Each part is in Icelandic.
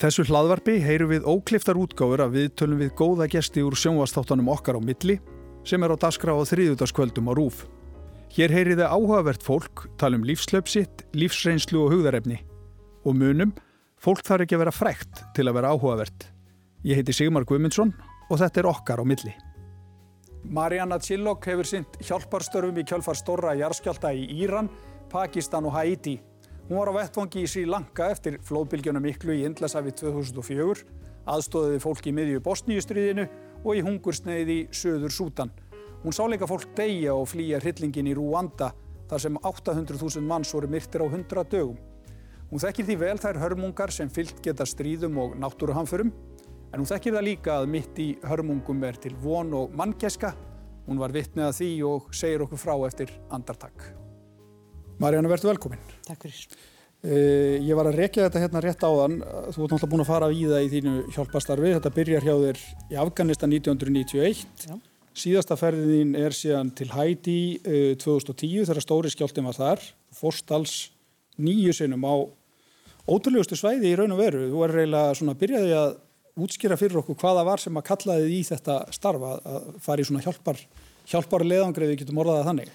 þessu hlaðvarpi heyrum við ókliftar útgáfur að við tölum við góða gesti úr sjónvastáttanum okkar á milli sem er á daskra á þriðutaskvöldum á rúf. Hér heyriði áhugavert fólk, talum lífslöpsitt, lífsreynslu og hugðarefni. Og munum, fólk þarf ekki að vera frækt til að vera áhugavert. Ég heiti Sigmar Guimundsson og þetta er okkar á milli. Marianna Chillok hefur synt hjálparstörfum í kjálfar Storra Jarskjálta í Íran, Pakistan og Haiti. Hún var á vettvangi í Sri Lanka eftir flóðbylgjuna miklu í Indlasafi 2004, aðstóðiði fólk í miðju Bosníustriðinu og í hungursneiði í Söður Sútan. Hún sá leika fólk deyja og flýja hryllingin í Rúanda þar sem 800.000 manns voru myrtir á 100 dögum. Hún þekkir því vel þær hörmungar sem fyllt geta stríðum og náttúruhamförum en hún þekkir það líka að mitt í hörmungum er til von og mannkeska. Hún var vittnið að því og segir okkur frá eftir andartak. Marjána, verður velkomin. Takk fyrir. Uh, ég var að rekja þetta hérna rétt áðan. Þú ert náttúrulega búin að fara í það í þínu hjálpastarfi. Þetta byrjar hjá þér í Afganistan 1991. Já. Síðasta ferðin þín er síðan til Haiti uh, 2010 þegar stóri skjáltum var þar. Fórst alls nýju sinnum á ótrúlegustu svæði í raun og veru. Þú er reyna svona að byrjaði að útskýra fyrir okkur hvaða var sem að kallaði í þetta starfa að fara í svona hjálpar, hjálpar leðangrið, við getum orðaðið þannig.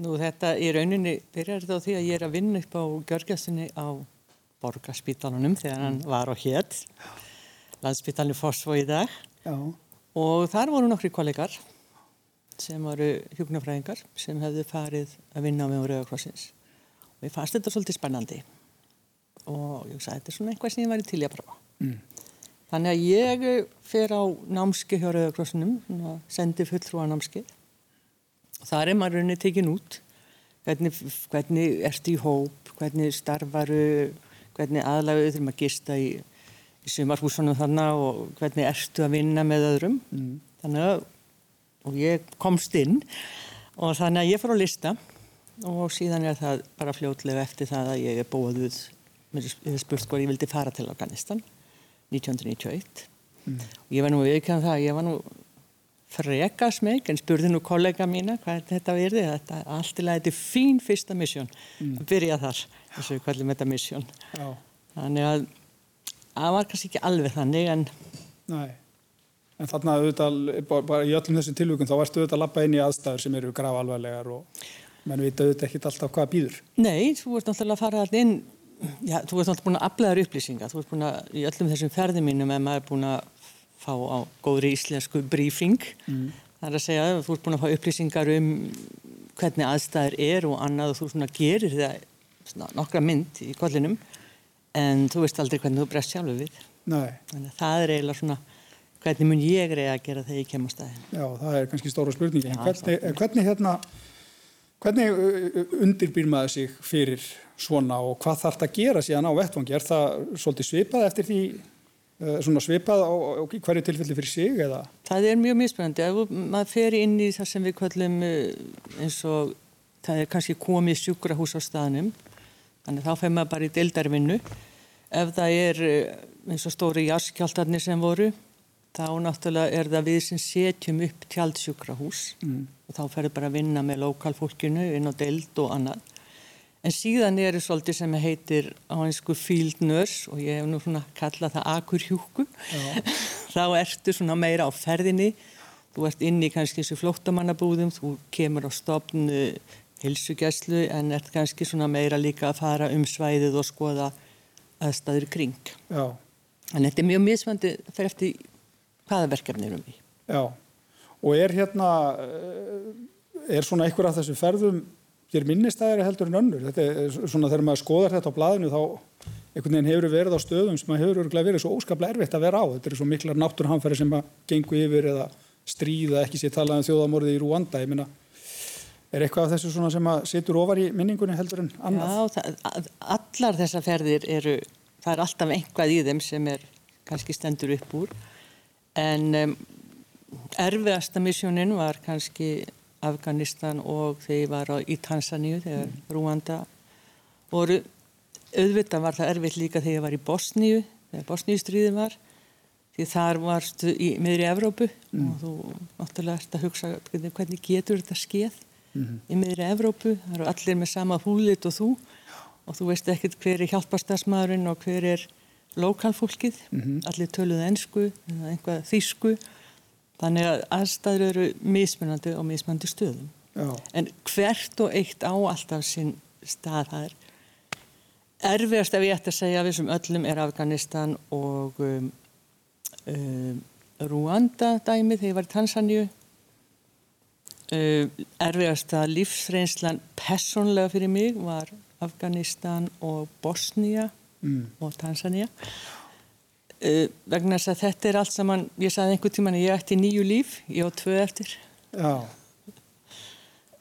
Nú þetta í rauninni byrjar þetta á því að ég er að vinna upp á görgjastinni á borgarspítalunum þegar hann var á hér landsspítalinu Fossvo í dag. Já. og þar voru nokkri kollegar sem voru hjóknarfræðingar sem hefðu farið að vinna með Rauðakrossins og ég fannst þetta svolítið spennandi. Og ég sagði þetta er svona eitthvað sem ég væri til að prófa. Mm. þannig að ég fer á námski hjá Rauðakrossinum sendi fulltrúa námski þar er maður rauninni tekin út. Hvernig, hvernig ertu í hóp? Hvernig starfaru hvernig aðlagaðu þurfum að gista í, í sumarhúsunum þannig og hvernig ertu að vinna með öðrum? Mm. þannig að og ég komst inn og þannig að ég fór á lista og síðan er það bara fljótlega eftir það að ég er bóðuð með spurt hvað ég vildi fara til Afganistan 1991 mm. og ég var nú viðkjörðan það ég var nú freka smeg, en spurði nú kollega mína hvað þetta verði, þetta allt í lagi þetta er fín fyrsta missjón mm. að byrja þar, þess að við kallum þetta missjón þannig að það var kannski ekki alveg þannig en Nei, en þarna auðvitað, bara í öllum þessum tilvíkun þá ertu auðvitað að lappa inn í aðstæður sem eru grav alvarlegar og menn vita auðvitað ekki alltaf hvað býður Nei, þú ert náttúrulega að fara alltaf inn Já, þú ert náttúrulega búin að aflegaður upplýsinga, þú ert búin að, í öllum þessum ferðum mínum, ef maður er búin að fá á góðri íslensku brífing mm. það er að segja að þú ert búin að fá upplýsingar um hvernig aðstæðir er og annað og þú svona gerir það svona, nokkra mynd í kollinum en þú veist aldrei hvernig þú brest sjálfu við. Nei. þannig að það er eiginlega svona hvernig mun ég reyða að gera þegar ég kem á staðin Já, það er kannski stóra spurningi en hvernig, hvernig hérna hvernig undirbýr maður sig fyrir svona og hvað þarf það að gera síðan á vettvangi? Er það svolítið svipað eftir því svona svipað á, á hverju tilfelli fyrir sig eða? Það er mjög mismunandi ef maður fer inn í það sem við kallum eh, eins og það er kannski komið sjúkrahús á staðnum þannig þá fer maður bara í deildarvinnu ef það er eh, eins og stóri jaskjáltarnir sem voru þá náttúrulega er það við sem setjum upp tjaldsjúkrahús mm. og þá ferur bara að vinna með lokalfólkinu inn á deild og annað En síðan er það svolítið sem heitir á einsku field nurse og ég hef nú svona kallað það akurhjúku. Þá ertu svona meira á ferðinni, þú ert inn í kannski þessu flóttamannabúðum, þú kemur á stopn hilsugjæslu en ert kannski svona meira líka að fara um svæðið og skoða aðstæður kring. Já. En þetta er mjög misvandi fer eftir hvaða verkefni erum við. Já, og er hérna, eh, er svona einhver af þessu ferðum hér minnistæðir heldur en önnur. Þetta er svona þegar maður skoðar þetta á blæðinu þá einhvern veginn hefur verið á stöðum sem maður hefur verið svo óskaplega erfitt að vera á. Þetta er svo miklar náttúrhanfæri sem að gengu yfir eða stríða ekki sér talað um þjóðamorði í Rúanda. Ég minna, er eitthvað af þessu sem að situr ofar í minningunni heldur en annað? Já, það, allar þessar ferðir eru, það er alltaf einhvað í þeim sem er kannski stendur upp úr en um, erfiðasta missjónin var kannski Afganistan og þegar ég var á, í Tansaníu þegar mm. Rúanda voru auðvitað var það erfitt líka þegar ég var í Bosníu þegar Bosníustriðin var því þar varstu í miðri Evrópu mm. og þú náttúrulega ert að hugsa hvernig getur þetta skeið mm. í miðri Evrópu, það eru allir með sama húlit og þú og þú veist ekkert hver er hjálpastarsmaðurinn og hver er lokalfólkið, mm -hmm. allir töluðu ennsku einhvað þýsku þannig að aðstæður eru mismunandi og mismunandi stöðum Já. en hvert og eitt á alltaf sinn stað það er erfiðast ef ég ætti að segja við sem öllum er Afganistan og um, um, Rúanda dæmi þegar ég var í Tansaníu um, erfiðast að lífsreynslan personlega fyrir mig var Afganistan og Bosnia mm. og Tanzania uh, vegna þess að þetta er allt saman, ég sagði einhver tíman að ég ætti nýju líf, ég á tvö eftir Já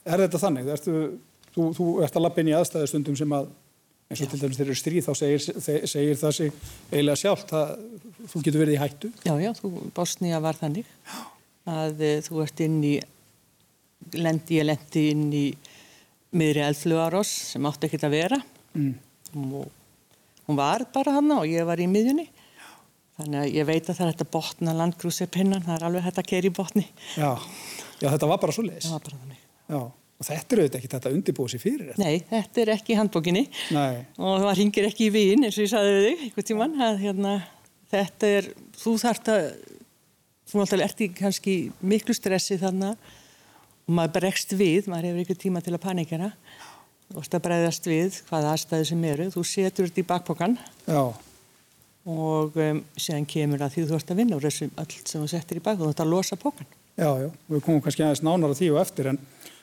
Er þetta þannig? Ertu, þú, þú ert að lappa inn í aðstæðastundum sem að eins og Já. til dæmis þeir eru stríð þá segir, segir það sig eiginlega sjálft að þú getur verið í hættu Já, já, þú, Bosnia var þannig að uh, þú ert inn í lendi, ég lendi inn í miðri eldflugarós sem átti ekkert að vera mm. og hún var bara hann og ég var í miðjunni þannig að ég veit að það er hægt að botna landgrúsipinnan, það er alveg hægt að keri í botni. Já, Já þetta var bara svo leis Það var bara þannig. Já, og þetta er auðvitað ekki þetta undirbúið sér fyrir þetta. Nei, þetta er ekki í handbókinni. Nei. og það ringir ekki í vín eins og ég saði þig einhvern tíman að hérna, þetta er, þú þarft að þú náttúrulega ert í kannski miklu stressi þannig og maður bregst við, maður hefur ykkur tíma til að panikera. Og það bregðast við hvaða aðstæði sem eru, þú setur þetta í bakpokan og um, séðan kemur að því þú ert að vinna úr þessu allt sem þú settir í bak og þú ert að losa pokan Já, já, við komum kannski aðeins nánar á því og eftir en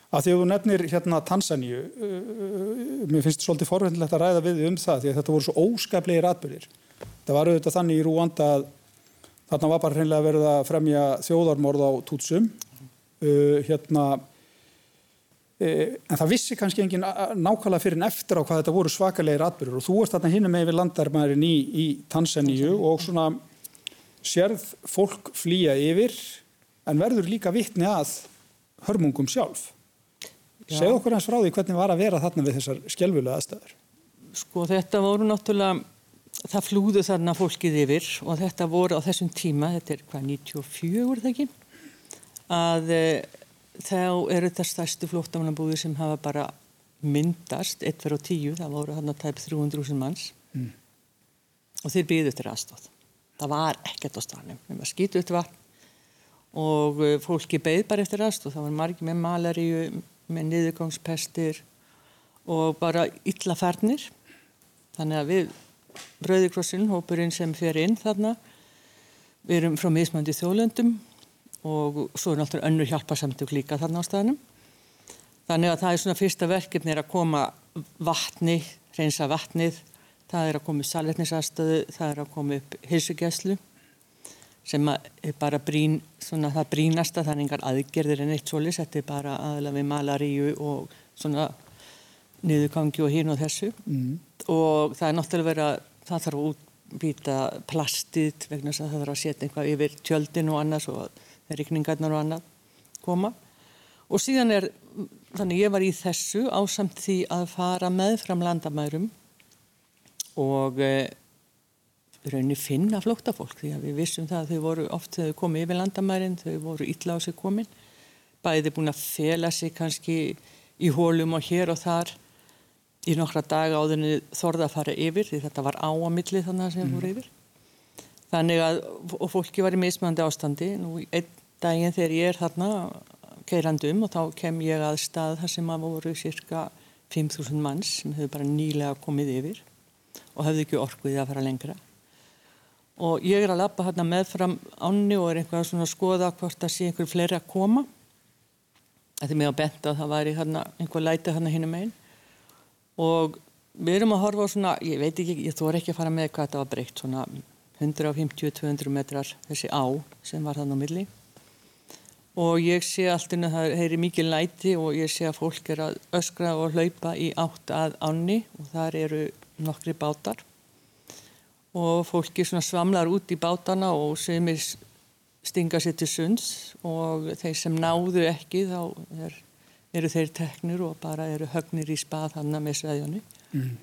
að því að þú nefnir hérna Tansaníu uh, uh, mér finnst svolítið forvendilegt að ræða við um það því að þetta voru svo óskaplegir atbyrðir það var auðvitað þannig í Rúanda að þarna var bara hreinlega verið að fremja þjóðarmorð á tútsum uh, hérna en það vissi kannski engin nákvæmlega fyrir en eftir á hvað þetta voru svakalegir atbyrgur og þú ert þarna hinn með við landarmæðurinn í, í Tansaníu og svona sérð fólk flýja yfir en verður líka vittni að hörmungum sjálf. Segð okkur hans frá því hvernig var að vera þarna við þessar skjálfulega aðstæður. Sko þetta voru náttúrulega það flúðu þarna fólkið yfir og þetta voru á þessum tíma, þetta er hvað 94 voru það ekki? Að e, þá eru þetta stærstu flóttamannabúði sem hafa bara myndast, 1 fyrir 10, það voru hann að tæpa 300.000 manns mm. og þeir byggðu eftir aðstóð. Það var ekkert á stanum, við varum skýtu eftir vatn og e, fólki beigð bara eftir aðstóð, það var margi með malaríu, með niðurgangspestir og bara yllafernir. Þannig að við, Rauðikrossin, hópurinn sem fer inn þarna, við erum frá mismandi þjóðlöndum og svo er náttúrulega önnur hjálparsamtök líka þarna á staðnum. Þannig að það er svona fyrsta verkefni er að koma vatni, reynsa vatnið, það er að koma salvetnisastöðu, það er að koma upp hilsugjæslu sem er bara brín, svona það brínasta, það er engar aðgerðir en eitt solis, þetta er bara aðalega við malaríu og svona niðurgangi og hín og þessu mm. og það er náttúrulega verið að það þarf að útbýta plastið vegna þess að það þarf að setja einhvað yfir tjöldin og annars og regningarnar og annað koma. Og síðan er, þannig ég var í þessu ásamt því að fara með fram landamærum og e, raunni finna flóttafólk því að við vissum það að þau voru oft þau komið yfir landamærin, þau voru illa á sig komin. Bæði búin að fela sig kannski í hólum og hér og þar í nokkra daga áðurni þorða að fara yfir því þetta var á að milli þannig að sem mm. voru yfir. Þannig að fólki var í mismandi ástandi nú einn daginn þegar ég er þarna keirandum og þá kem ég að stað þar sem að voru cirka 5.000 manns sem hefur bara nýlega komið yfir og hefðu ekki orkuðið að fara lengra. Og ég er að lappa hérna með fram ánni og er einhvað svona að skoða hvort það sé einhver fleiri að koma. Þetta er mig að benda að það væri hérna einhver læti hérna hinn um einn og við erum að horfa á svona, ég veit ekki, ég þór ekki að fara með hvað þetta var breykt, svona 150-200 metrar þessi á sem var þannig á milli og ég sé alltaf að það heyri mikið læti og ég sé að fólk er að öskra og hlaupa í átt að ánni og þar eru nokkri bátar og fólki svamlar út í bátana og semir stinga sér til sunds og þeir sem náðu ekki þá er, eru þeir teknir og bara eru högnir í spað hann með sveðjónu mm.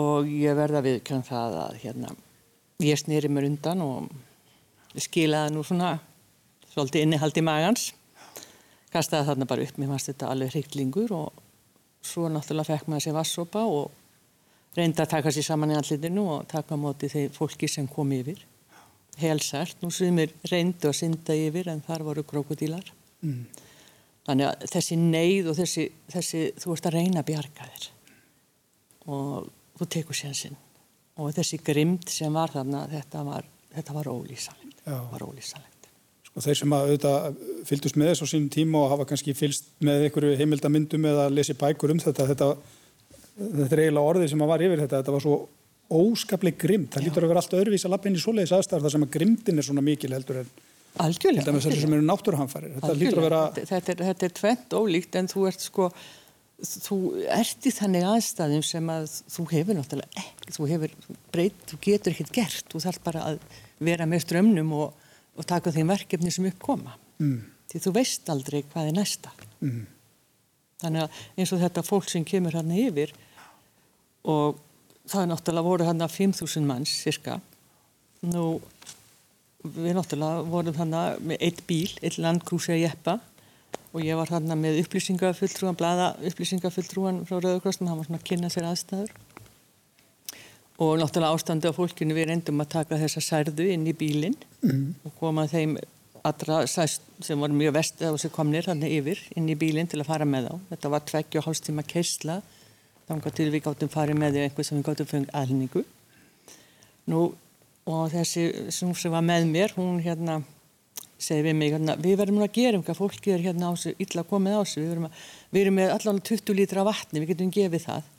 og ég verða við kann það að hérna ég snýri mér undan og skilaði nú svona svolítið innihald í magans kastaði þarna bara upp, mér fannst þetta alveg hrygglingur og svo náttúrulega fekk maður sér vassopa og reynda að taka sér saman í allitinu og taka móti þeir fólki sem kom yfir. Helsært, nú sumir reyndu að synda yfir en þar voru krokodílar mm. þannig að þessi neyð og þessi, þessi þú ert að reyna að bjarga þér. Og þú tekur sénsinn og þessi grimd sem var þarna þetta var, þetta var ólýsalegt Sko þeir sem að auðvitað fylgdust með þess á sínum tíma og hafa kannski fylgst með einhverju heimildamindum eða lesi bækur um þetta þetta, þetta er eiginlega orðið sem að var yfir þetta þetta var svo óskapleg grimt. Það Já. lítur að vera allt öðruvís að lappa inn í svoleiðis aðstæðar þar sem að grimtin er svona mikil heldur en Algjörlega. Náttúruhanfarir. Þetta lítur að vera... Þetta er, þetta er tvent ólíkt en þú ert sko, þú ert í þannig aðstæðum sem að þú hefur náttúrulega ekki, þú hefur breytt, þú getur ekkert gert, þú þarf bara að vera með strömmnum og, og taka þeim verkefni sem uppkoma. Mm. Því þú veist aldrei hvað er næsta. Mm. Þannig að eins og þetta fólk sem kemur hann yfir og það er náttúrulega voru hann að 5.000 manns cirka nú við náttúrulega vorum hann með eitt bíl, eitt landkrúsi að jeppa og ég var hann með upplýsingafulltrúan, blada upplýsingafulltrúan frá Rauðurkrossum, hann var svona að kynna sér aðstæður og náttúrulega ástandi á fólkinu við reyndum að taka þessa særðu inn í bílinn mm. og koma þeim allra sæst sem voru mjög vestið á sig komnir hann yfir inn í bílinn til að fara með þá þetta var tveggja og hálfstíma keisla þángar til við gáttum farið með því einhver sem við gáttum fengið aðlningu. Nú, og þessi sem var með mér, hún hérna segi við mig, hérna, við verðum að gera um hvað fólki er hérna á sig, illa komið á sig, við, að, við erum með allan 20 lítra vatni, við getum gefið það.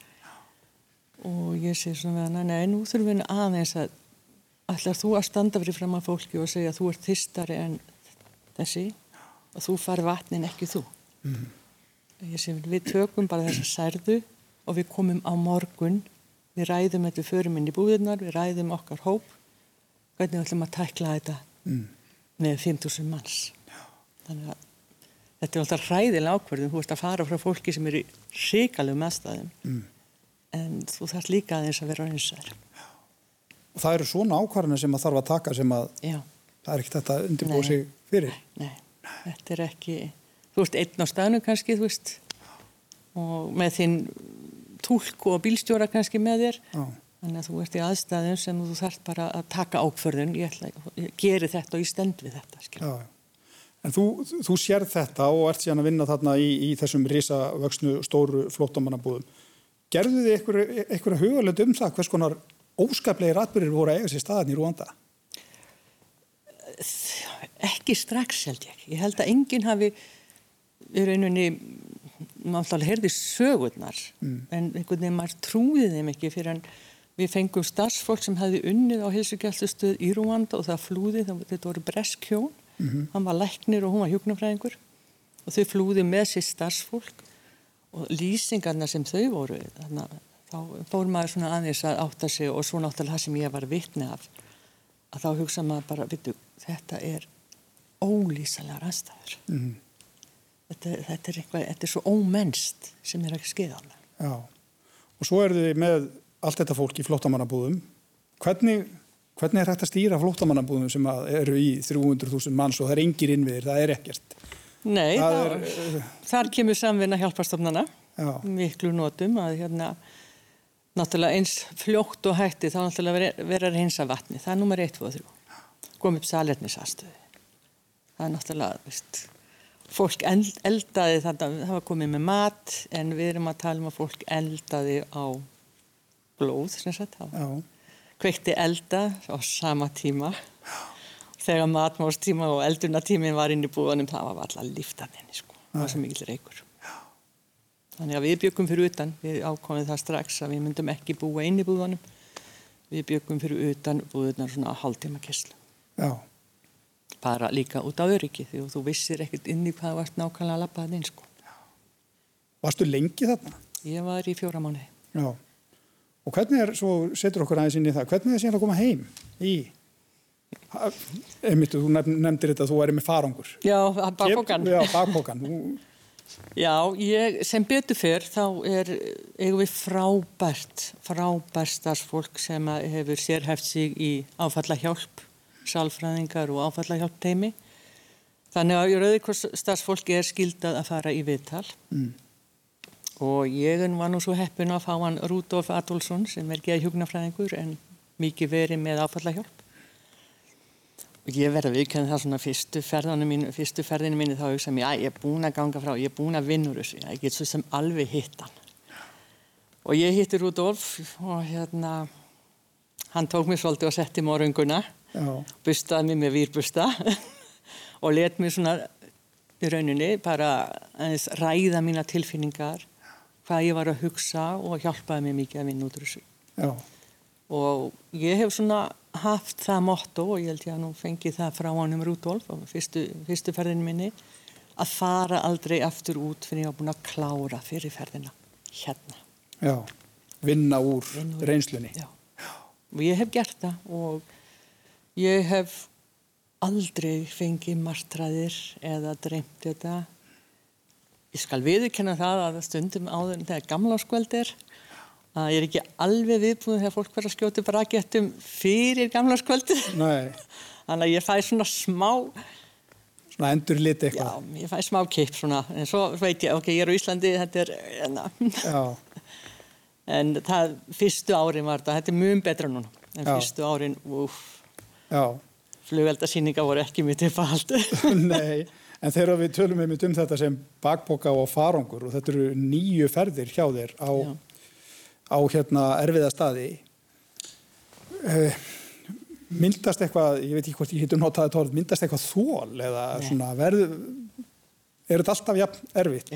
Og ég segi svona, nei, nei, nú þurfum við aðeins að, allar þú að standa fyrir fram að fólki og segja að þú ert þistari en þessi og þú fari vatnin ekki þú. Mm. Ég segi, við tökum bara þessa særðu og við komum á morgun, við ræðum þetta förum inn í búðunar, við ræðum okkar hóp, hvernig við ætlum að tækla þetta mm. með 5.000 manns. Já. Þannig að þetta er alltaf ræðilega ákverðum, þú ert að fara frá fólki sem eru síkalum aðstæðum, mm. En þú þarf líka aðeins að vera einsar. Og það eru svona ákvarðinu sem að þarf að taka sem að Já. það er ekkert þetta undirbúið sig fyrir? Nei, nei, þetta er ekki, þú veist einn á staðnum kannski, þú veist, og með þinn tólk og bílstjóra kannski með þér Já. þannig að þú ert í aðstæðum sem þú þarf bara að taka ákförðun ég, ég geri þetta og ég stend við þetta En þú, þú sér þetta og ert síðan að vinna þarna í, í þessum risavöksnu stóru flótamannabúðum gerðu þið eitthvað hugalegt um það hvers konar óskaplegir atbyrðir voru að eiga sér staðan í Rúanda? Ekki strax held ég ég held að enginn hafi í rauninni náttúrulega heyrði sögurnar mm. en einhvern veginn maður trúið þeim ekki fyrir en við fengum starfsfólk sem hefði unnið á hilsugjastustöð í Rúanda og það flúði, þetta voru breskjón mm -hmm. hann var læknir og hún var hjóknarfræðingur og þau flúði með sér starfsfólk og lýsingarna sem þau voru þannig að þá fór maður svona aðeins að átta sig og svo náttúrulega það sem ég var vittni af að þá hugsa maður bara, vittu, þetta er ólýsalega rastafur mm -hmm þetta, þetta, er eitthvað, þetta er svo ómennst sem er ekki skeiðan Já, og svo eru þið með allt þetta fólk í flottamannabúðum hvernig, hvernig er þetta stýra flottamannabúðum sem eru í 300.000 manns og það er engir innviðir, það er ekkert Nei, það er, það, þar kemur samvinna hjálparstofnana. Miklu notum að hérna náttúrulega eins fljótt og hætti þá náttúrulega vera að reynsa vatni það er nummer 1, 2 og 3 komið upp salernisastöði það er náttúrulega, veist fólk eldaði þetta, það var komið með mat en við erum að tala um að fólk eldaði á blóð sem sagt, kveikti elda á sama tíma þegar matmástíma og eldunartímin var inn í búanum, það var alltaf líftaninni sko, það var svo mikil reykur. Þannig að við byggum fyrir utan. Við ákomum það strax að við myndum ekki búa inn í búanum við byggum fyrir utan búðunar svona hálftíma kesslu Já. Bara líka út á öryggi því þú vissir ekkert inn í hvað varst nákvæmlega að lappa það inn sko. Varstu lengi þarna? Ég var í fjóra mánu. Já. Og hvernig er, svo setur okkur aðeins inn í það, hvernig er það síðan að koma heim í, einmitt, þú nefndir þetta að þú væri með farangur. Já, bakbókan. Já, bakbókan. Já, ég, sem betur fyrr þá er, eigum við frábært, frábært starfsfólk sem hefur sérhæft sig í áfalla hjálp sálfræðingar og áfallahjálp teimi. Þannig að Rauðikors starfsfólki er skildað að fara í viðtal mm. og ég var nú svo heppin að fá hann Rúdolf Adolfsson sem er geða hjóknarfræðingur en mikið verið með áfallahjálp ég verði að viðkjöna það svona fyrstu ferðinu mín fyrstu ferðinu mín þá hugsa mér að ég er búin að ganga frá, ég er búin að vinnur þessu. Ég get svo sem alveg hitt hann. Og ég hitti Rúdolf og hérna hann tók mér svolítið og setti morgunguna bustaði mér með výrbusta og let mér svona í rauninni bara aðeins ræða mína tilfinningar hvað ég var að hugsa og hjálpaði mér mikið að vinna úr þessu. Já. og ég hef svona haft það motto og ég held ég að nú fengi það frá ánum Rúdolf á fyrstu, fyrstu ferðinu minni að fara aldrei aftur út fyrir að ég hafa búin að klára fyrir ferðina hérna. Já, vinna úr, vinna úr. reynslunni. Já, og ég hef gert það og ég hef aldrei fengið martraðir eða dreymt þetta. Ég skal viðkenna það að stundum áður þegar gamla skvöld er að ég er ekki alveg viðbúin þegar fólk verður að skjóta bragettum fyrir gamla skvöldu þannig að ég fæ svona smá svona endur liti eitthvað. Já, ég fæ smá kipp svona en svo veit ég, ok, ég er á Íslandi þetta er enna hérna. en það, fyrstu árin var þetta þetta er mjög betra núna en já. fyrstu árin, uff flugveldarsýninga voru ekki mjög tilfald Nei, en þegar við tölum um þetta sem bakboka og farangur og þetta eru nýju ferðir hjá þér á já á hérna erfiða staði uh, myndast eitthvað, ég veit ekki hvort ég hittu notaði tórð, myndast eitthvað þól eða Nei. svona verð er þetta alltaf jafn erfitt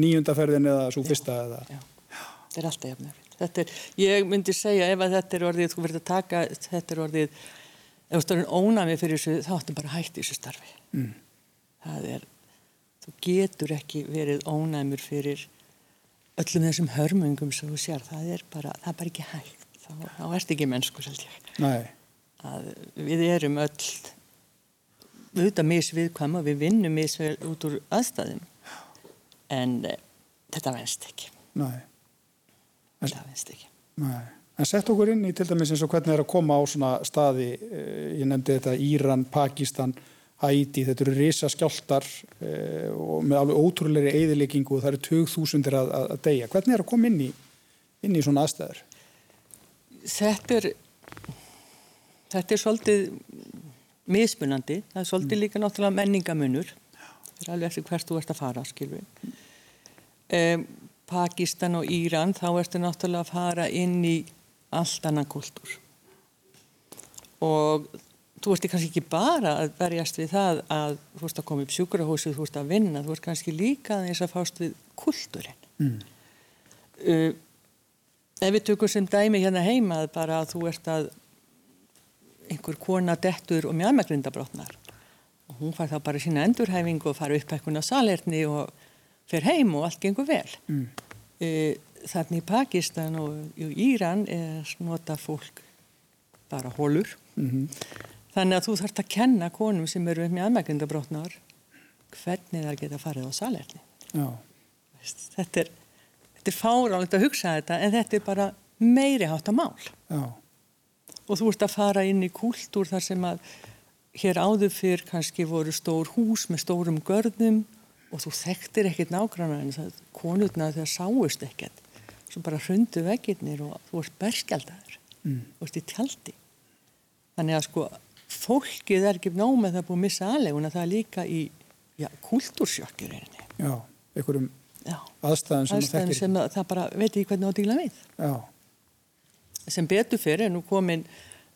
nýjundaferðin eða svo fyrsta eða Já. þetta er alltaf jafn erfitt er, ég myndi segja ef að þetta er orðið þú verður að taka, þetta er orðið ef þú stórinn ónamið fyrir þessu þá ættum bara að hætti þessu starfi mm. það er, þú getur ekki verið ónamur fyrir öllum þessum hörmungum sem þú sér, það er bara, það er bara ekki hægt. Þá, þá ert ekki mennskur held ég. Við erum öll auðvitað misviðkvæma við vinnum misvel út úr aðstæðum. En e, þetta venst ekki. Nei. þetta venst ekki. Nei. En sett okkur inn í til dæmis eins og hvernig það er að koma á svona staði, eh, ég nefndi þetta Íran, Pakistan Æti, þetta eru risa skjáltar eh, og með alveg ótrúleiri eðileggingu og það eru 2000 að, að, að deyja. Hvernig er að koma inn í, inn í svona aðstæður? Þetta er, þetta er svolítið mismunandi. Það er svolítið mm. líka náttúrulega menningamunur. Það er alveg eftir hvert þú ert að fara, skilvið. Um, Pakistan og Íran, þá ertu náttúrulega að fara inn í allt annan kultúr. Og þú ert kannski ekki bara að verjast við það að þú ert að koma upp sjúkrahósið, þú ert að vinna, þú ert kannski líka þess að fást við kultúrin. Mm. Uh, ef við tökum sem dæmi hérna heima að bara að þú ert að einhver kona dettur og mjögmegrindabrótnar og hún fær þá bara sína endurhæfingu og fara upp eitthvað salerni og fer heim og allt gengur vel. Mm. Uh, þannig í Pakistan og í Íran er nota fólk bara hólur. Mm -hmm. Þannig að þú þarfst að kenna konum sem eru með aðmækjandabrótnar hvernig þær geta farið á salerni. Þetta er, er fárálegt að hugsa þetta en þetta er bara meiri hátt að mál. Já. Og þú ert að fara inn í kúltúr þar sem að hér áður fyrr kannski voru stór hús með stórum görðum og þú þekktir ekkert nákvæmlega en það konurna þegar sáust ekkert. Svo bara hrundu veginnir og þú ert berskjaldadur. Mm. Þú ert í tjaldi. Þannig að sko fólkið er ekki nóg með það búið að missa aðleguna það er líka í kultúrsjökkir Já, einhverjum já, aðstæðan sem það þekkir sem það bara veit ekki hvernig það díla við. Já. sem betur fyrir nú komin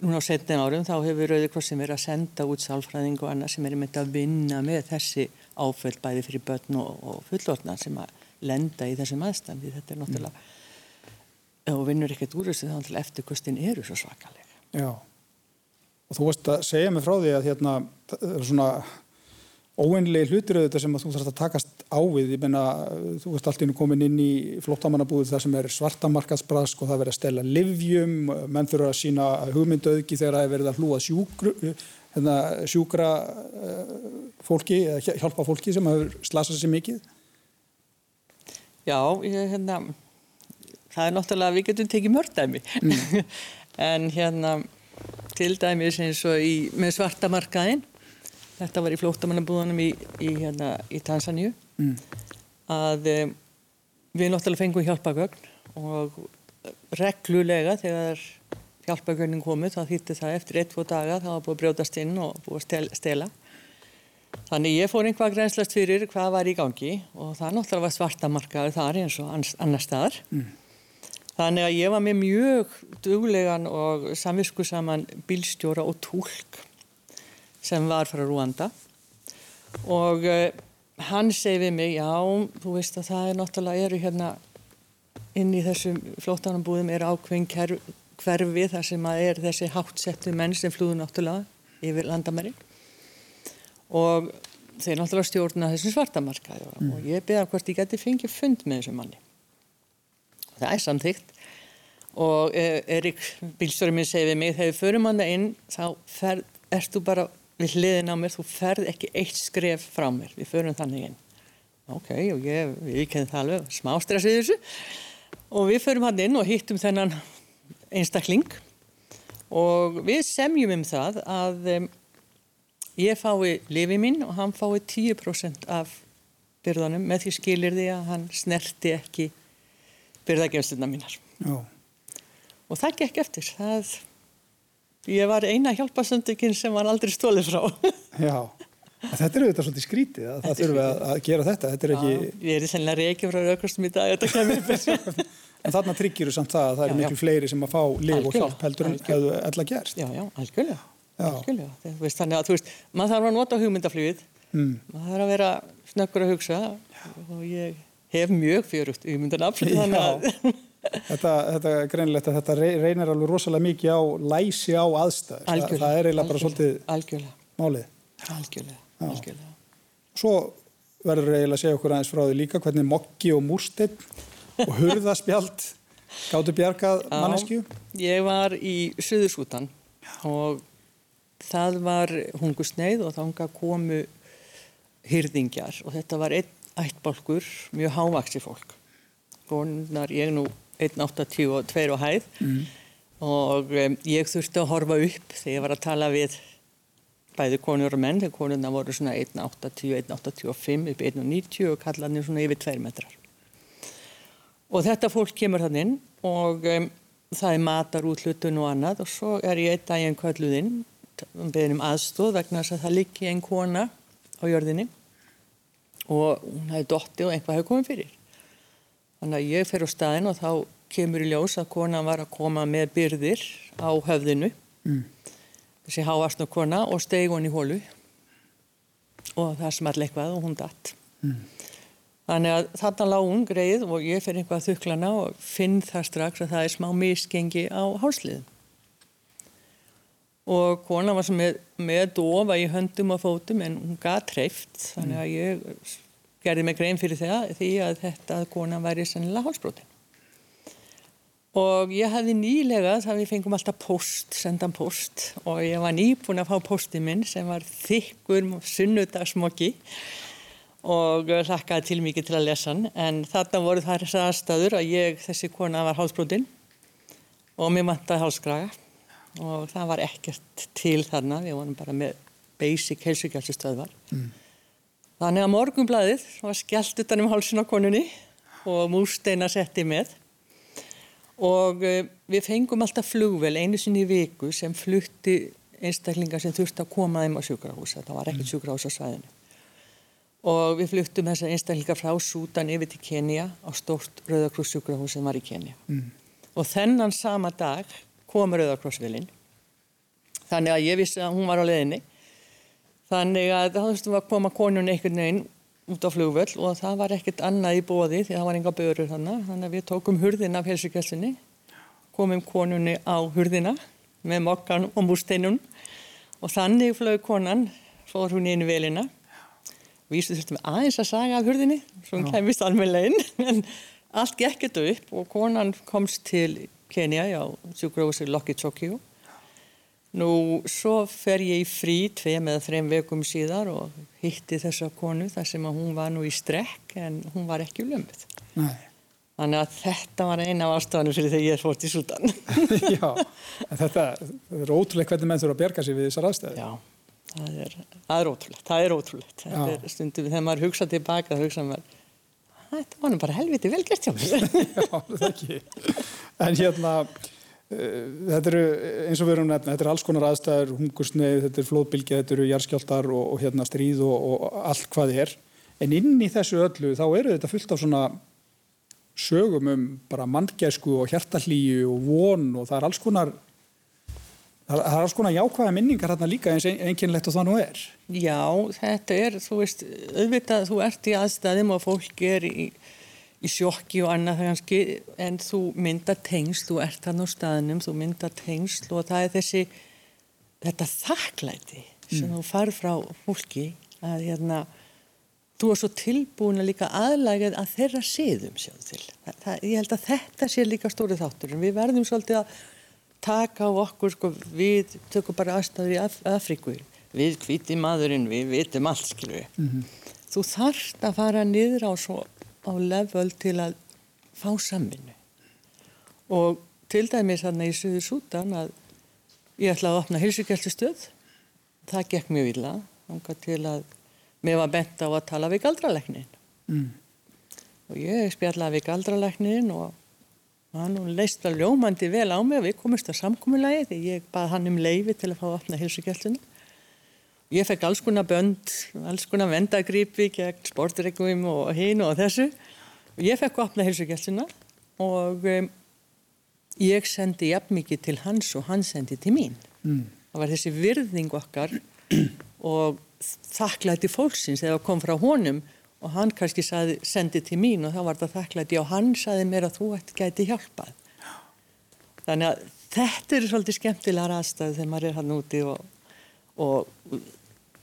núna á setni árum þá hefur Rauði Krossin verið að senda út sálfræðing og annað sem er með að vinna með þessi áföll bæði fyrir börn og, og fullortna sem að lenda í þessum aðstæðan þetta er náttúrulega mm. og vinnur ekkert úr þessu þá eftirkustin eru svo svakalega Já og þú veist að segja mig frá því að hérna, það er svona óeinlega hlutir auðvitað sem þú þarfst að takast á við, ég menna þú veist allt ínum komin inn í flottamannabúið þar sem er svartamarkaðsbrask og það verður að stella livjum, menn þurfa að sína hugmynduauðki þegar það er verið að hlúa sjúkru, hérna, sjúkra uh, fólki eða hjálpa fólki sem hefur slasað sér mikið. Já, ég, hérna það er náttúrulega, við getum tekið mörgdæmi mm. en hérna til dæmis eins og í, með svartamarkaðin þetta var í flóttamannabúðanum í, í, hérna, í Tansaníu mm. að um, við náttúrulega fengum hjálpagögn og reglulega þegar hjálpagögnin komið þá þýtti það eftir ett, tvo daga þá var búið að brjótast inn og búið að stela. Þannig ég fór einhvað grænslast fyrir hvað var í gangi og það náttúrulega var svartamarkaður þar eins og annar staðar. Mm. Þannig að ég var með mjög duglegan og samvisku saman bílstjóra og tólk sem var frá Rúanda og uh, hann segi við mig, já, þú veist að það er náttúrulega eru hérna inn í þessum flóttanambúðum er ákveðin hverfi þar sem að er þessi hátsettu menn sem flúðu náttúrulega yfir landamæri og þeir náttúrulega stjórna þessum svartamarka mm. og ég beða hvort ég geti fengið fund með þessum manni. Það er samþygt og eh, Erik, bílstjóri minn, segi við mig þegar við förum hann inn þá fer, ertu bara við hliðin á mér, þú ferð ekki eitt skref frá mér, við förum þannig inn. Ok, og ég, ég kenni það alveg smá stress við þessu. Og við förum hann inn og hittum þennan einstakling. Og við semjum um það að um, ég fái lifið mín og hann fái 10% af byrðanum með því skilir því að hann snerti ekki byrðagefstina mínar Já. og það gekk eftir það Ég var eina hjálpasöndikinn sem var aldrei stólið frá. Já, þetta er auðvitað svolítið skrítið að það þurfi að, að gera þetta. þetta er ekki... Já, ég er í sennilega reykja frá raukastum í dag, þetta kemur upp. en þarna tryggir þú samt það að það eru miklu fleiri sem að fá liv og hjálp heldur en hefðu ella gerst. Já, já, algjörlega. algjörlega. Veist, þannig að þú veist, maður þarf að nota hugmyndaflýðið, mm. maður þarf að vera snöggur að hugsa og ég hef mjög fjörugt að Þetta, þetta er greinilegt að þetta reynir alveg rosalega mikið á læsi á aðstæður. Algjörlega. Það er eiginlega bara svolítið algjörlega. málið. Algjörlega. algjörlega. Svo verður eiginlega að segja okkur aðeins frá því líka hvernig mokki og múrsteinn og hurðaspjald gáttu bjargað mannesku. Ég var í Suðursútan og það var hungusneið og þánga komu hyrðingjar og þetta var einn ættbálkur, mjög hávaksi fólk. Gónar ég nú 1.82 og hæð mm. og um, ég þurfti að horfa upp þegar ég var að tala við bæði konur og menn, þegar konurna voru svona 1.80, 1.85 upp 1.90 og kallarnir svona yfir 2 metrar og þetta fólk kemur þann inn og um, það er matar út hlutun og annað og svo er ég einn daginn kvölduðinn um beðinum aðstóð vegna þess að það liggi einn kona á jörðinni og hún hefði dotti og einhvað hefði komið fyrir Þannig að ég fer á staðin og þá kemur í ljós að konan var að koma með byrðir á höfðinu, mm. þessi háastnu kona og stegi hún í hólu og það small eitthvað og hún datt. Mm. Þannig að þarna lág hún greið og ég fer einhvað þuklana og finn það strax að það er smá miskengi á hálsliðum. Og kona var sem með, með dofa í höndum og fótum en hún gað treyft þannig að ég gerði mig grein fyrir það því að þetta að konan væri sennilega hálsbrotin. Og ég hafði nýlega, það við fengum alltaf post, sendan post og ég var nýbúin að fá postið minn sem var þykkur sunnudagsmokki og hlakkaði til mikið til að lesa hann en þarna voru það þessar aðstæður að ég, þessi kona var hálsbrotin og mér mantaði hálskraga og það var ekkert til þarna, við vorum bara með basic helsugjaldstöðvar. Mm. Þannig að morgunblæðið var skellt utan um hálsin á konunni og múrsteina setti með og uh, við fengum alltaf flugvel einu sinni í viku sem flutti einstaklingar sem þurfti að koma þeim á sjúkrahúsa, það var ekkert mm. sjúkrahús á svæðinu. Og við fluttum þessar einstaklingar frá Sútan yfir til Kenya á stórt Rauðakross sjúkrahús sem var í Kenya. Mm. Og þennan sama dag kom Rauðakrossvelin, þannig að ég vissi að hún var á leðinni Þannig að þá þurftum að koma konun einhvern veginn út á flugvöll og það var ekkert annað í bóði því það var enga börur þannig. Þannig að við tókum hurðina af helsugjössinni, komum konunni á hurðina með mokkan og músteinun og þannig flög konan, fór hún inn í velina. Vísu þurftum aðeins að saga af hurðinni, svo hún kemist almenlegin, en allt gekk þetta upp og konan komst til Kenya á sjúkrósi Lokki Tokyo Nú, svo fer ég í frí tveim eða þreim veikum síðar og hitti þessa konu þar sem að hún var nú í strekk en hún var ekki. Nei. Þannig að þetta var eina af ástafanum fyrir þegar ég er fórt í Sútan. Já, en þetta, er ótrúlega hvernig menn þurfa að berga sig við þessar aðstæði. Já, það er, það er ótrúlegt, það er ótrúlegt. Stundum, þegar maður hugsa tilbaka, þá hugsa maður, þetta var nú bara helviti velgert hjá mér. Já, það ekki. En hérna, uh, þetta eru, eins og við erum nefna, þetta eru alls konar aðstæður, hungursneið, þetta eru flóðbylgi, þetta eru jarskjáltar og, og hérna stríð og, og allt hvað er. En inn í þessu öllu þá eru þetta fullt af svona sögum um bara manngæsku og hjertallíu og von og það er alls konar það er alls konar jákvæða minningar hérna líka eins einkennlegt og það nú er Já, þetta er, þú veist auðvitað, þú ert í aðstæðum og fólk er í, í sjokki og annað kannski, en þú myndar tengsl, þú ert hann á staðnum þú myndar tengsl og það er þessi þetta þakklæti sem mm. þú farð frá fólki að hérna þú er svo tilbúin að líka aðlægið að þeirra séðum sjálf til. Það, það, ég held að þetta sé líka stórið þáttur en við verðum svolítið að taka á okkur sko, við tökum bara aðstæður í Af Afríku við hviti maðurinn, við vitum allt skilju. Mm -hmm. Þú þarft að fara niður á, svo, á level til að fá samvinnu og til dæmis þarna í Suður Sútan að ég ætlaði að opna hilsugjastustöð það gekk mjög illa til að mér var bent á að tala við galdraleknin mm. og ég spjallaði við galdraleknin og hann leist að ljómandi vel á mig og við komumst að samkominnlagi því ég bað hann um leifi til að fá að opna hilsugjastuna ég fekk alls konar bönd alls konar vendagripi gegn sportreggum og hinn og þessu. Og ég fekk að opna hilsugjastuna og um, ég sendi jafn mikið til hans og hann sendi til mín. Mm. það var þessi virðing okkar og þakklæti fólksins þegar það kom frá honum og hann kannski saði, sendið til mín og þá var það þakklæti og hann saði mér að þú ætti gæti hjálpað. Þannig að þetta eru svolítið skemmtilegar aðstæðu þegar maður er hann úti og, og,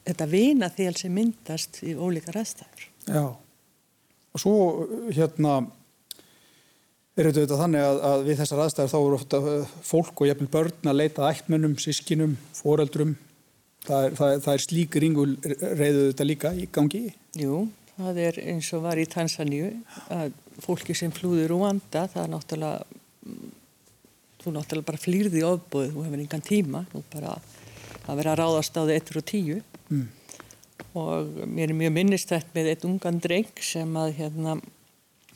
þetta vina þél sem myndast í ólíkar aðstæður. Já, og svo hérna er þetta þannig að, að við þessar aðstæður þá eru ofta fólk og jæfnvel börn að leita ættmennum, sískinum, foreldrum Það er, það, það er slík ringul reyðu þetta líka í gangi? Jú, það er eins og var í Tansaníu að fólki sem flúður úr vanda, það er náttúrulega þú náttúrulega bara flýrði ofbúið, þú hefur engan tíma bara að vera að ráðast á þið 1 og 10 mm. og mér er mjög minnistætt með eitt ungan dreng sem að hérna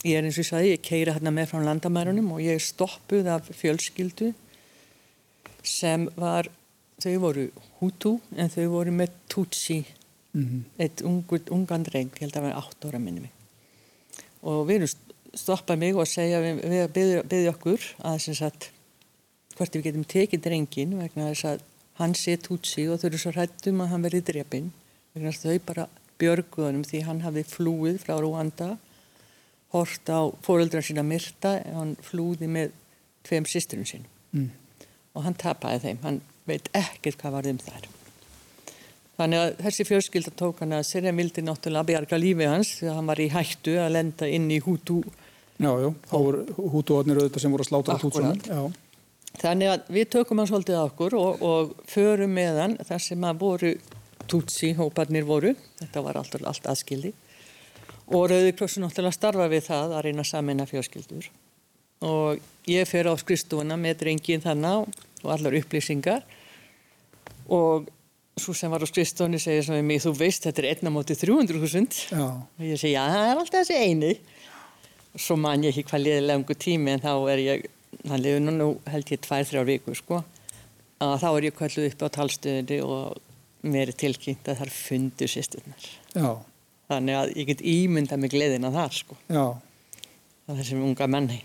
ég er eins og ég sagði, ég keira hérna með frá landamærunum og ég er stoppuð af fjölskyldu sem var þau voru Hutu en þau voru með Tutsi mm -hmm. eitt ungur, ungan dreng ég held að það var 8 ára minni mig og við erum stoppað mig og segja við, við byggja okkur að þess að hvort við getum tekið drengin vegna þess að hann sé Tutsi og þau eru svo hrættum að hann verði drefin vegna þau bara björguðunum því hann hafi flúið frá Rúanda hort á fóreldra sína myrta hann flúði með tveim sýsturum sín mm. og hann tapaði þeim hann veit ekkert hvað var þeim þar. Þannig að þessi fjölskylda tók hann að sér en vildi náttúrulega bjarga lífi hans að hann var í hættu að lenda inn í hútu. Já, já, þá voru hútuotnir auðvitað sem voru að sláta hútsunum. Þannig að við tökum hann svolítið okkur og, og förum með hann þar sem að voru tutsi hóparnir voru, þetta var allt, allt aðskildi. Og Rauðikrossun náttúrulega starfa við það að reyna samin að fjölskyldur. Og ég fer á skristúna með drengin þannig og allar upplýsingar. Og svo sem var á skristofni segir sem við mig, þú veist þetta er einna mótið 300.000 og ég segi já það er alltaf þessi eini. Og svo man ég ekki hvað liði lengur tími en þá er ég, hann liði nú, held ég tvær, þrjár viku sko. Að þá er ég kvælluð upp á talstöðinni og mér er tilkynnt að það er fundu sýsturnar þannig að ég get ímynda mig gleðina þar sko. Já. það er þessum unga menni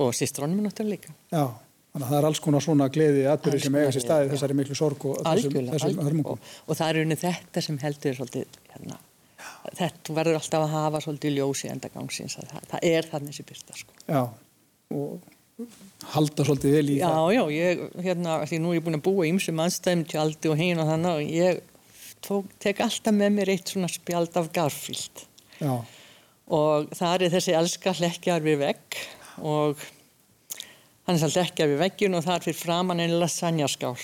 og sýstrónum er náttúrulega líka. Já Þannig að það er alls konar svona gleði aðbyrði sem eiga sér staði þessari miklu sorg og þessum, þessum hörmungum. Og, og það er unni þetta sem heldur svolítið, hérna, þetta verður alltaf að hafa svolítið ljósi endagangsins, það, það er þannig sem byrta sko. Já, og halda svolítið vel í já, það. Já, já, ég, hérna, því nú er ég búin að búa ímsum aðstæðum tjaldi og hinn og þannig og ég tók, tek alltaf með mér eitt svona spjald af Garfield. Já. Og það er þessi elska hlekkjar við vegg og Hann er svolítið ekki af við veggjun og þar fyrir framann einn lasagnaskál.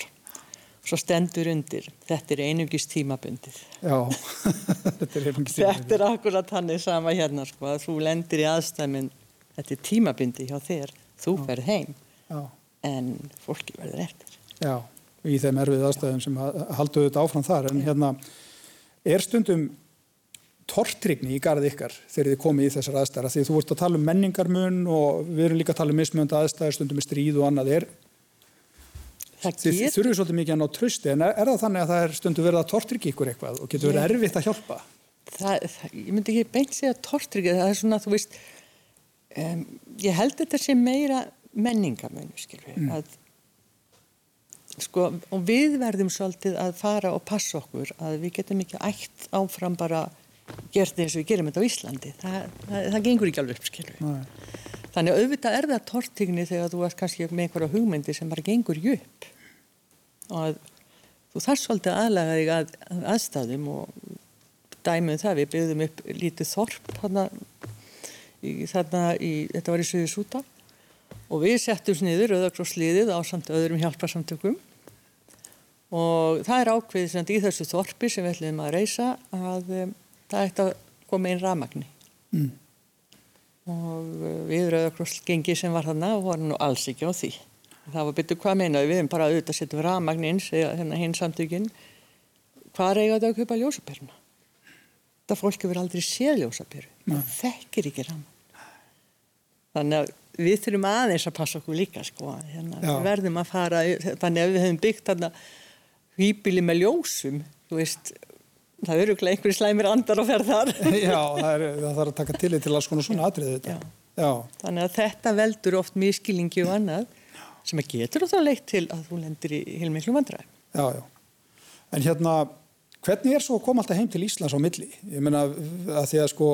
Svo stendur undir. Þetta er einungis tímabundið. Já, þetta er einungis tímabundið. Þetta er akkurat hann er sama hérna sko að þú lendir í aðstæmin þetta er tímabundið hjá þér. Þú verð heim Já. en fólki verður eftir. Já, í þeim erfið aðstæðum sem halduðu þetta áfram þar en hérna er stundum tortrygni í garð ykkar þegar þið komið í þessar aðstæðar því þú vart að tala um menningarmun og við erum líka að tala um mismönda aðstæðar stundum með stríð og annað. Er þið þurfum svolítið mikið að ná trösti en er, það þannig að það er stundum verið að tortryggja ykkur eitthvað og getur verið erfitt að hjálpa? Það, það, Ég myndi ekki beint segja tortryggja það er svona þú veist um, ég held þetta sé meira menningarmun mm. að sko og við verðum svolítið að fara og passa okkur að við getum ekki ætt áfram bara gert eins og við gerum þetta á Íslandi. Það, það, það gengur ekki alveg upp þannig auðvitað er það tortingni þegar þú ert kannski með einhverja hugmyndi sem bara gengur upp. Og að, þú þarf svolítið aðlaga þig að, að aðstæðum og dæmið um það við byggðum upp lítið þorp þarna í, þarna í, þetta var í Suði Súta og við settum sniður auðvakrossliðið á samt öðrum hjálparsamtökum. Og það er ákveðið í þessu þorpi sem við ætlum að reysa að það ætti að koma einn ramagni mm. og uh, við rauðakrossgengi sem var þarna voru nú alls ekki á því. Það var betur hvað meinaði við bara auðvitað setjum ramagnin hérna hinn samtökin. Hvað reyða þetta að kaupa ljósapyrna það fólk hefur aldrei séð ljósapyru það þekkir ekki ramagn þannig að við þurfum aðeins að passa okkur líka sko. Hérna, við verðum að fara þannig að við hefum byggt þarna hýpili með ljósum þú veist það eru ekki einhverju slæmir andar að ferða þar Já, það, er, það þarf að taka til til alls konar svona atriði þetta Já. Já. Þannig að þetta veldur oft miskilingi og annað sem að getur þá leitt til að þú lendir í heilmiklu vandræð Já, já En hérna, hvernig er svo að koma alltaf heim til Íslands á milli? Ég menna að því að sko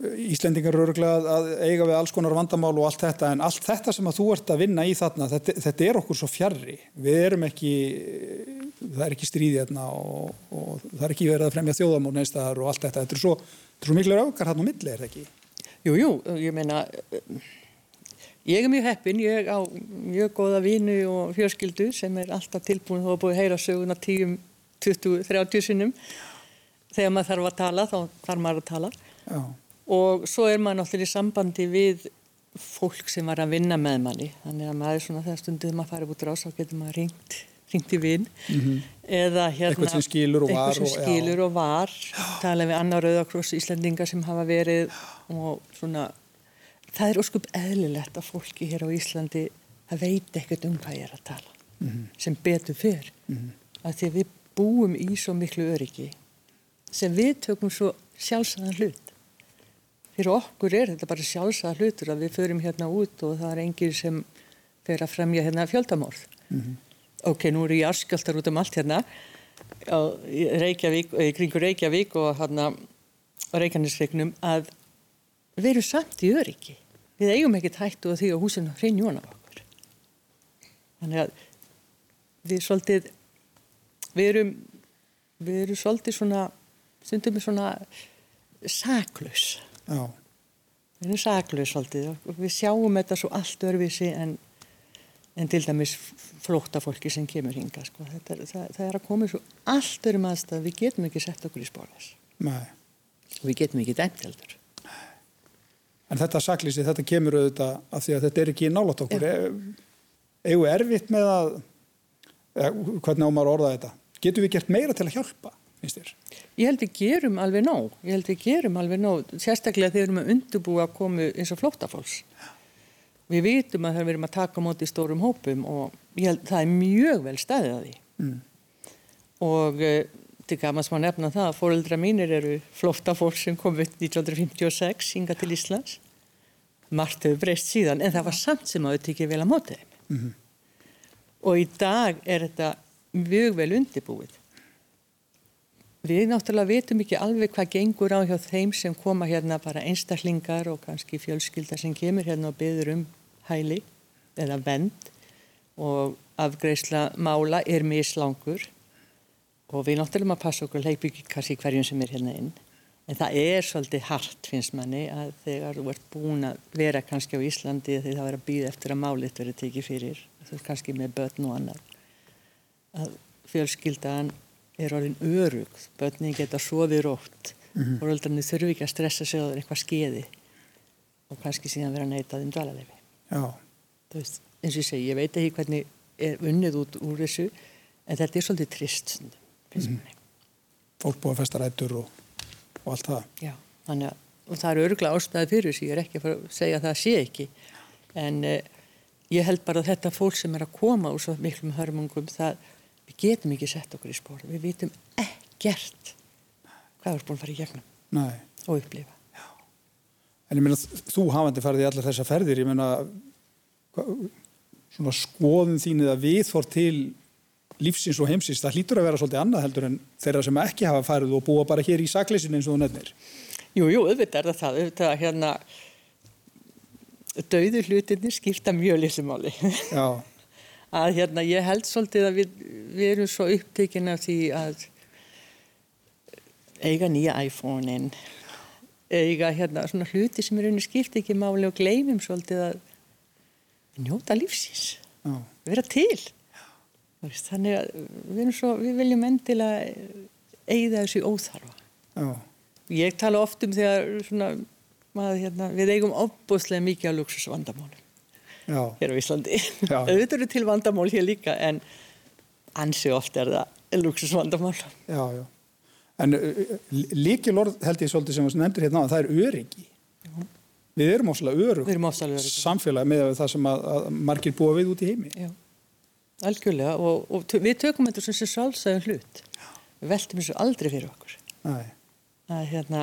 Íslendingar eru öruglega að eiga við alls konar vandamál og allt þetta en allt þetta sem að þú ert að vinna í þarna þetta, þetta er okkur svo fjarrri við erum ekki, það er ekki stríði hérna og, og það er ekki verið að fremja þjóðamór neistar og allt þetta. Þetta er svo, svo miklu aukar hann á milli, er það ekki? Jú, jú, ég meina ég er mjög heppin ég á mjög góða vinu og fjörskildu sem er alltaf tilbúin og búið að heyra söguna 10, 20, 30 sinnum. Þegar maður þarf að tala þá þarf maður að tala. Já. Og svo er maður náttúrulega í sambandi við fólk sem var að vinna með manni. Þannig að maður svona þegar stundum maður farið út rás þá getur maður ringt, ringt í vinn mm -hmm. eða hérna eitthvað sem skilur og var, og, skilur og var tala við annar auðvakross Íslandingar sem hafa verið og svona það er óskup eðlilegt að fólki hér á Íslandi að veit ekkert um hvað ég er að tala mm -hmm. sem betur fyrr mm -hmm. að því við búum í svo miklu öryggi sem við tökum svo sjálfsæðan hlut fyrir okkur er þetta bara sjálfsað hlutur að við förum hérna út og það er engir sem fer að fremja hérna fjöldamórð mm -hmm. Ok, nú eru ég arskjöldar út um allt hérna. Reykjavík, í kringu Reykjavík og hérna Reykjanesreiknum að við erum samt í öryggi. Við eigum ekkert hættu að því að húsinu hreinjón af okkur. Þannig að við svolítið við erum við erum svolítið svona stundum við svona saklaus. Já. Við erum saklaus svolítið og við sjáum þetta svo allt örfisi en, en til dæmis flótta fólki sem kemur hinga sko. er, það, það er að koma svo allt örum aðstæð við getum ekki sett okkur í spólas og við getum ekki dæmt heldur. En þetta saklýsi, þetta kemur auðvitað af því að þetta er ekki nálat okkur. Egu erfitt með að hvernig ámar orða þetta? Getum við gert meira til að hjálpa? Ég held við gerum alveg nóg, ég held við gerum alveg nóg, sérstaklega þegar við erum að undurbúa að komu eins og flóttafólks. Við vitum að það við erum að taka móti í stórum hópum og held, það er mjög vel staðið að því. Mm. Og uh, til gaman sem að nefna það að fóreldra mínir eru flóttafólk sem komið 1956 hinga til Íslands. Margt hefur breyst síðan en það var samt sem að þau tekið vel að móti þeim. Mm -hmm. Og í dag er þetta mjög vel undirbúið Við náttúrulega veitum ekki alveg hvað gengur á hjá þeim sem koma hérna bara einstaklingar og kannski fjölskylda sem kemur hérna og byður um hæli eða vend og afgreifsla mála er mislangur. Og við náttúrulega maður passa okkur leipi ekki kannski hverjum sem er hérna inn. En það er svolítið hart finnst manni að þegar þú ert búin að vera kannski á Íslandi þegar það verður að býða eftir að málit verður tekið fyrir þú veist kannski með börn og annar að fjölskyldan er orðin örug, börnin geta sofið rótt. Mm -hmm. og öldarnir þurfi ekki að stressa sig á eitthvað skeiði og kannski síðan vera neitað um dvalarleifi. Veist, eins og ég segi, ég veit ekki hvernig er unnið út úr þessu en þetta er svolítið trist, mm. Fólk búið að festa rættur og... og allt það. Já, þannig að það eru öruglega ástæði fyrir þessu, ég er ekki að segja að það sé ekki, en uh, ég held bara að þetta fólk sem er að koma úr svo miklum hörmungum, það, við getum ekki sett okkur í spór, við vitum ekkert hvað er búin að fara í gegnum Nei. og upplifa. En ég meina, þú hafandi farið í allar þessa ferðir, ég meina, svona skoðum þín eða viðfór til lífsins og heimsins, það hlýtur að vera svolítið annað heldur en þeirra sem ekki hafa farið og búa bara hér í sakleysinu eins og þú nefnir. Jú, jú, auðvitað er það auðvitað hérna dauðu hlutinni skipta mjög lissumáli. Já. að hérna ég held svolítið að við, við erum svo upptekinn af því að eiga nýja iPhone-in, eiga hérna svona hluti sem er unni skipt ekki máli og gleymum svolítið að njóta lífsins, Já. vera til. Veist, þannig að við, svo, við viljum endilega eigða þessu óþarfa. Já. Ég tala oft um þegar svona, maður, hérna, við eigum opbúslega mikið á luxusvandamálum hér á Íslandi. Auðvitað eru til vandamál hér líka en ansi oft er það luxusvandamál. Já, já. En uh, líkilorð held ég svolítið sem þú nefndir hérna á, það er öryggi. Já. Við erum óslulega örug. Við erum óslulega örug. Samfélag með það sem að, að margir búa við út í heimi. Já, algjörlega og, og við tökum þetta sem sem sálsæðum hlut. Já. Við veltum þessu aldrei fyrir okkur. Nei. Að hérna,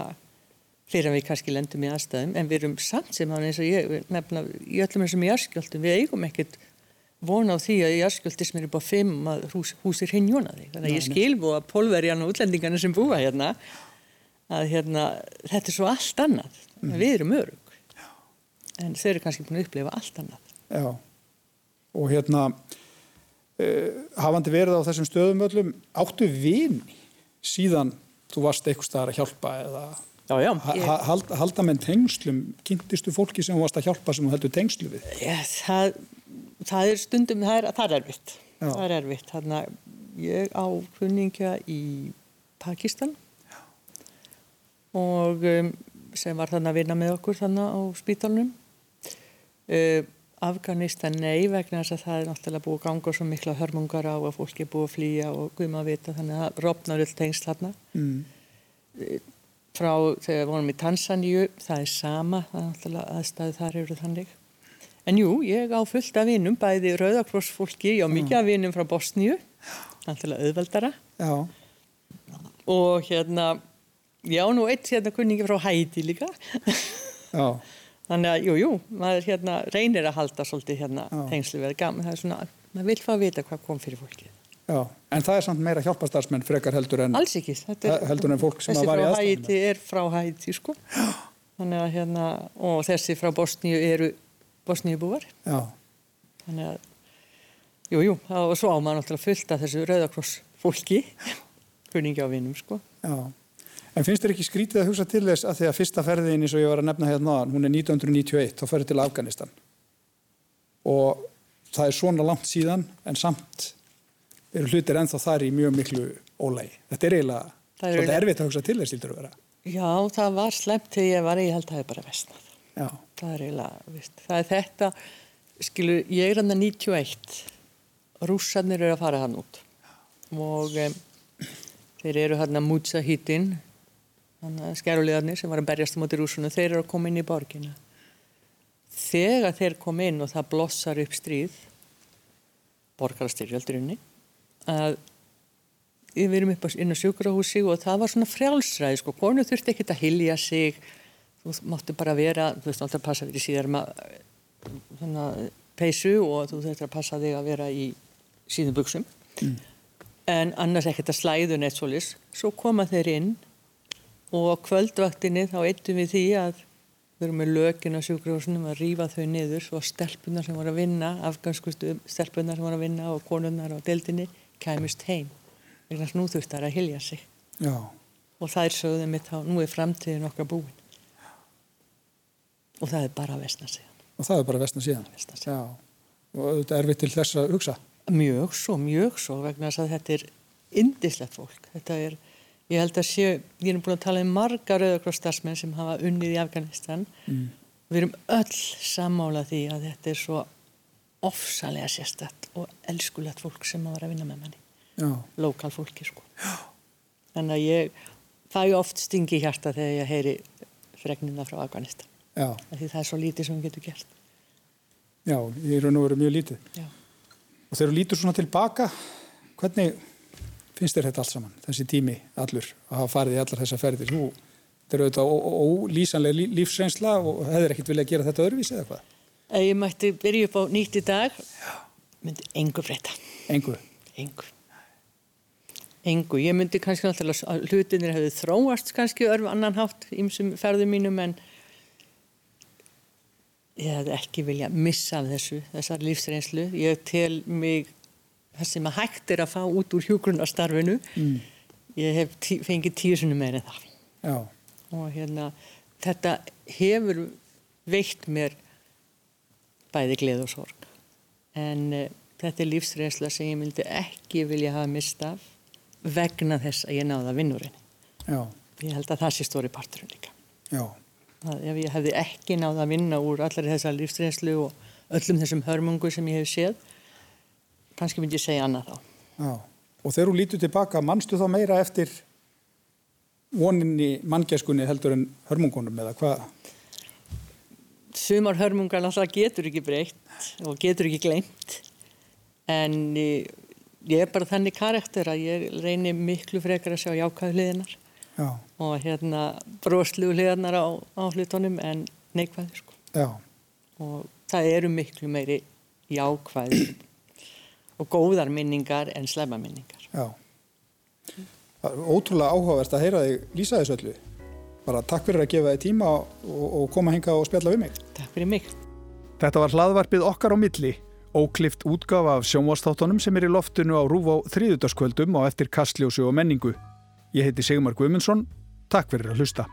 fyrir að við kannski lendum í aðstæðum, en við erum samt sem hann eins og ég, nefna, í öllum þessum jarskjöldum, við eigum ekkert vona á því að í jarskjöldi sem er upp á fimm að hús, húsir hinjónaði. Þannig að ég skilfu að pólverjan og útlendingarnir sem búa hérna, að hérna, þetta er svo allt annað. Mm. Við erum örug. Já. En þau eru kannski búin að upplefa allt annað. Já. Og hérna, uh, hafandi verið á þessum stöðum öllum, áttu vini síðan þú varst eitthvað staðar að hjálpa eða já, já, ég... hald, halda með tengslum, kynntistu fólki sem þú varst að hjálpa sem þú heldur tengslu við? Já, það, það er stundum, það er, það er erfitt. Já. Það er erfitt. Þannig að ég á kunningja í Pakistan já. og um, sem var þannig að vinna með okkur þannig á spítalunum. Uh, Afganistan nei vegna þess að það er náttúrulega búið að ganga svo mikla hörmungar á að fólki er búið að flýja og guðma að vita þannig að það rofnar öll tengst þarna. Mm. Frá þegar við vorum í Tansaníu, það er sama, það er náttúrulega aðstæðu þar eru þannig. En jú, ég á fullt af vinnum, bæði rauðakrossfólki, ég á mikið af vinnum frá Bosníu, náttúrulega auðveldara. Já. Og hérna, ég á nú eitt hérna kunningi frá Hæti líka. Já. Þannig að, jú, jú, maður hérna reynir að halda svolítið hérna tengslu verið gaman. Það er svona, maður vil fá að vita hvað kom fyrir fólkið. Já, en það er samt meira hjálpastarsmenn frekar heldur en... Alls ekki. Er, heldur en fólk sem að var í aðstæðinu. Þessi frá Hæti er frá Hæti, sko. Já. Þannig að hérna, og þessi frá Bosníu eru Bosníu búar. Já. Þannig að, jú, jú, og svo á maður náttúrulega fullt af þessu rauðakross fólki, kunningi á vinum, sko. Já. En finnst þér ekki skrítið að hugsa til þess að því að fyrsta ferðin eins og ég var að nefna hérna hún er 1991, þá ferði til Afganistan. Og það er svona langt síðan, en samt eru hlutir ennþá þar í mjög miklu ólægi. Þetta er eiginlega svolítið erfitt að hugsa til þess, þýttur að vera. Já, það var slemt þegar ég var, ég held að það er bara vestnað. Já. Það er eiginlega, vist, það er þetta, skilu, ég er hann að 91, rússarnir eru að fara hann út. Og um, þeir eru hann að mútsa þannig að skærulegarnir sem var að berjast á móti rúsunum, þeir eru að koma inn í borgina. Þegar þeir kom inn og það blossar upp stríð, borgarastyrjaldurinni, að við erum upp inn á sjúkrahúsi og það var svona frjálsræði, sko, konu þurfti ekkert að hilja sig, þú máttu bara vera, þú veist alltaf að passa fyrir síðar maður, svona peysu og þú þurfti að passa þig að vera í síðan buksum, mm. en annars ekkert að slæðu neitt solis, svo koma þeir inn og kvöldvaktinni þá eittum við því að við erum með lökin á sjúkrahúsunum að rýfa þau niður svo stelpunar sem voru að vinna afgansku stelpunar sem voru að vinna og konunnar á deildinni kæmust heim vegna að nú þurftar að hilja sig Já. og það er sögðum mitt á nú er framtíðin okkar búin og það er bara vestna síðan og það er bara vestna síðan, vestna síðan. og þetta er við til þess að hugsa mjög svo, mjög svo vegna að þetta er indislegt fólk þetta er Ég held að séu, ég er búin að tala um marga rauðakrossdarsmenn sem hafa unnið í Afganistan. Mm. Við erum öll sammála því að þetta er svo ofsalega sérstætt og elskulegt fólk sem að vera að vinna með manni. Já. Lokal fólki, sko. Já. Þannig að ég, það er oft stingi hjarta þegar ég heyri fregnina frá Afganistan. Já. Því það er svo lítið sem við getum gert. Já, ég er raun og verið mjög lítið. Já. Og þegar þú lítur svona tilbaka, hvernig finnst þér þetta allt saman, þessi tími allur að hafa farið í allar þessa ferðir? Þú, þetta eru auðvitað ólýsanlega lífsreynsla og hefur ekkert viljað gera þetta öðruvísi eða hvað? Ég mætti byrja upp á nýtt í dag, myndi engu breyta. Engu? Engu. Engu. Ég myndi kannski náttúrulega hlutinir hefði þróast kannski örf annan hátt ímsum ferðum mínum en ég hefði ekki vilja missa af þessu, þessar lífsreynslu. Ég tel mig það sem að hægt er að fá út úr hjógrunastarfinu. Mm. Ég hef tí, fengið tíu sunni meira en það. Já. Og hérna, þetta hefur veikt mér bæði gleð og sorg. En uh, þetta er lífsreynsla sem ég myndi ekki vilja hafa mistað vegna þess að ég náða vinnurinn. Ég held að það sé stóri parturinn líka. Já að ef ég hefði ekki náða að vinna úr allar þessar lífsreynslu og öllum þessum hörmungu sem ég hef séð kannski myndi ég segja annað þá Já. og þegar þú lítur tilbaka mannstu þá meira eftir voninni manngæskunni heldur en hörmungunum eða hvað? Sumar hörmungar alltaf getur ekki breytt og getur ekki glemt en ég er bara þannig karakter að ég reynir miklu frekar að sjá jákvæðliðinar Já. og hérna broslu hliðarnar á, á hlutunum en neikvæði sko. og það eru miklu meiri jákvæði og góðar minningar en slema minningar. Já. Það er ótrúlega áhugavert að heyra þig lýsa þessu öllu. Bara takk fyrir að gefa þig tíma og, og koma hinga og spjalla við mig. Takk fyrir mig. Þetta var hlaðvarpið okkar á milli óklift útgafa af sjónvastáttunum sem er í loftinu á rúf á þrýðutaskvöldum og eftir kastljósu og menningu Ég heiti Sigmar Guimundsson. Takk fyrir að hlusta.